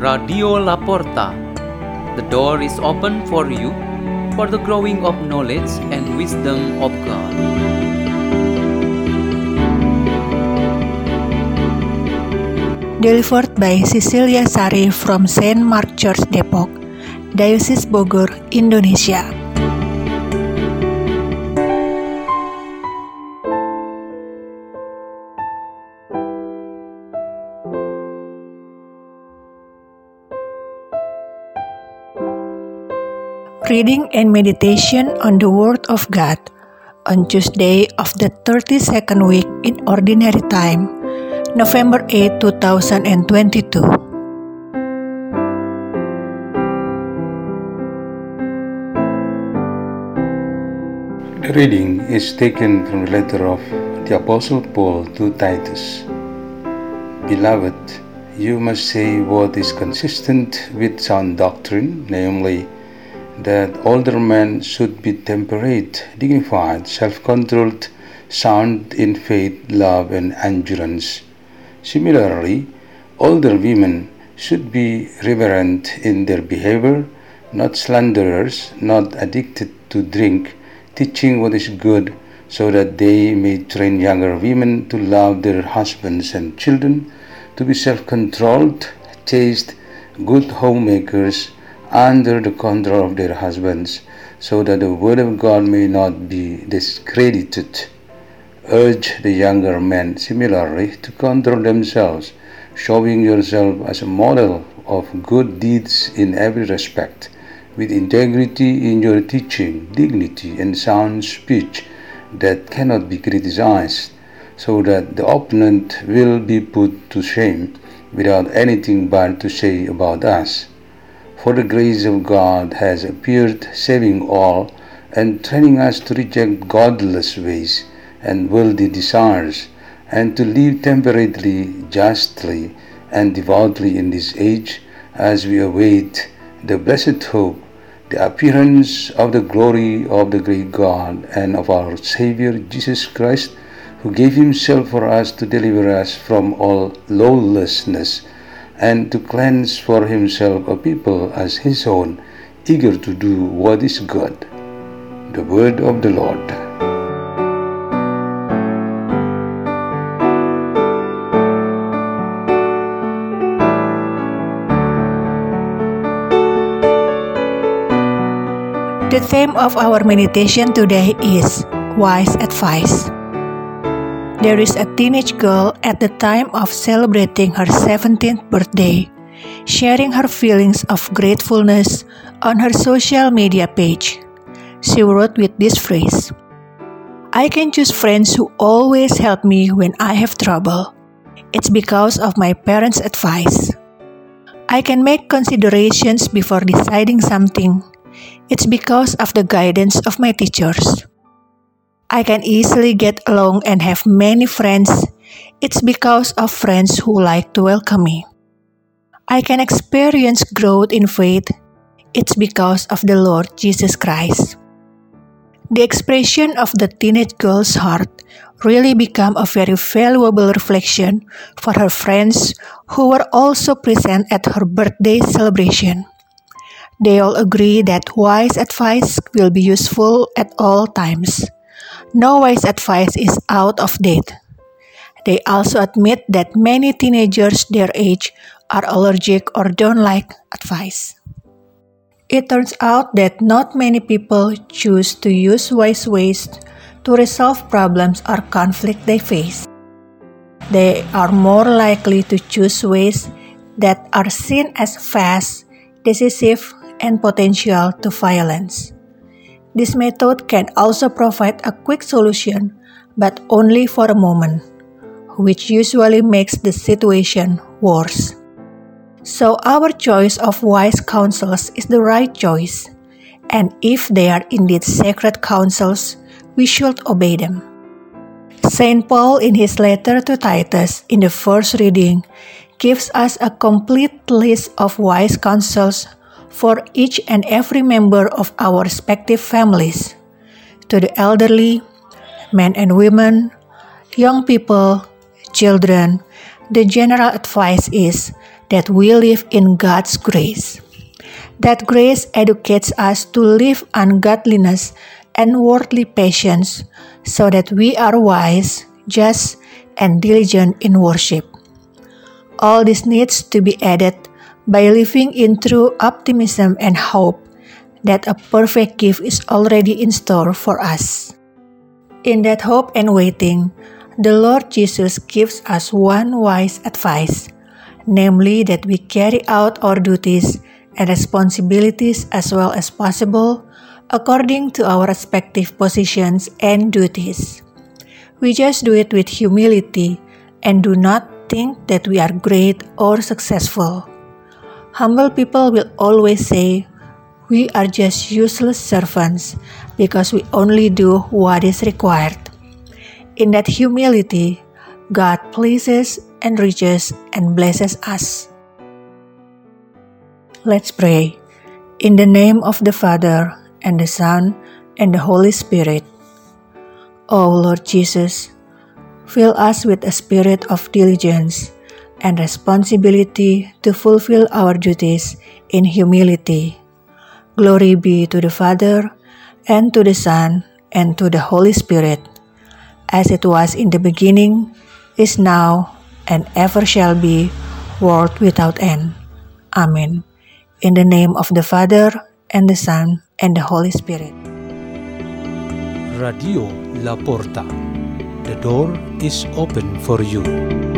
Radio Laporta. The door is open for you for the growing of knowledge and wisdom of God. Delivered by Cecilia Sari from Saint Mark Church Depok, Diocese Bogor, Indonesia. Reading and meditation on the Word of God on Tuesday of the 32nd week in Ordinary Time, November 8, 2022. The reading is taken from the letter of the Apostle Paul to Titus. Beloved, you must say what is consistent with sound doctrine, namely, that older men should be temperate, dignified, self controlled, sound in faith, love, and endurance. Similarly, older women should be reverent in their behavior, not slanderers, not addicted to drink, teaching what is good, so that they may train younger women to love their husbands and children, to be self controlled, chaste, good homemakers, under the control of their husbands, so that the word of God may not be discredited. Urge the younger men similarly to control themselves, showing yourself as a model of good deeds in every respect, with integrity in your teaching, dignity, and sound speech that cannot be criticized, so that the opponent will be put to shame without anything bad to say about us. For the grace of God has appeared, saving all, and training us to reject godless ways and worldly desires, and to live temperately, justly, and devoutly in this age, as we await the blessed hope, the appearance of the glory of the great God and of our Savior Jesus Christ, who gave Himself for us to deliver us from all lawlessness and to cleanse for himself a people as his own, eager to do what is good. The word of the Lord. The theme of our meditation today is Wise Advice. There is a teenage girl at the time of celebrating her 17th birthday, sharing her feelings of gratefulness on her social media page. She wrote with this phrase I can choose friends who always help me when I have trouble. It's because of my parents' advice. I can make considerations before deciding something. It's because of the guidance of my teachers. I can easily get along and have many friends. It's because of friends who like to welcome me. I can experience growth in faith. It's because of the Lord Jesus Christ. The expression of the teenage girl's heart really became a very valuable reflection for her friends who were also present at her birthday celebration. They all agree that wise advice will be useful at all times. No wise advice is out of date. They also admit that many teenagers their age are allergic or don't like advice. It turns out that not many people choose to use wise ways to resolve problems or conflict they face. They are more likely to choose ways that are seen as fast, decisive, and potential to violence. This method can also provide a quick solution, but only for a moment, which usually makes the situation worse. So, our choice of wise counsels is the right choice, and if they are indeed sacred counsels, we should obey them. St. Paul, in his letter to Titus, in the first reading, gives us a complete list of wise counsels for each and every member of our respective families. To the elderly, men and women, young people, children, the general advice is that we live in God's grace. That grace educates us to live ungodliness and worldly passions so that we are wise, just, and diligent in worship. All this needs to be added by living in true optimism and hope that a perfect gift is already in store for us. In that hope and waiting, the Lord Jesus gives us one wise advice, namely that we carry out our duties and responsibilities as well as possible according to our respective positions and duties. We just do it with humility and do not think that we are great or successful. Humble people will always say, We are just useless servants because we only do what is required. In that humility, God pleases, enriches, and blesses us. Let's pray. In the name of the Father, and the Son, and the Holy Spirit. O Lord Jesus, fill us with a spirit of diligence and responsibility to fulfill our duties in humility. Glory be to the Father, and to the Son, and to the Holy Spirit, as it was in the beginning, is now, and ever shall be, world without end. Amen. In the name of the Father, and the Son, and the Holy Spirit. Radio La Porta. The door is open for you.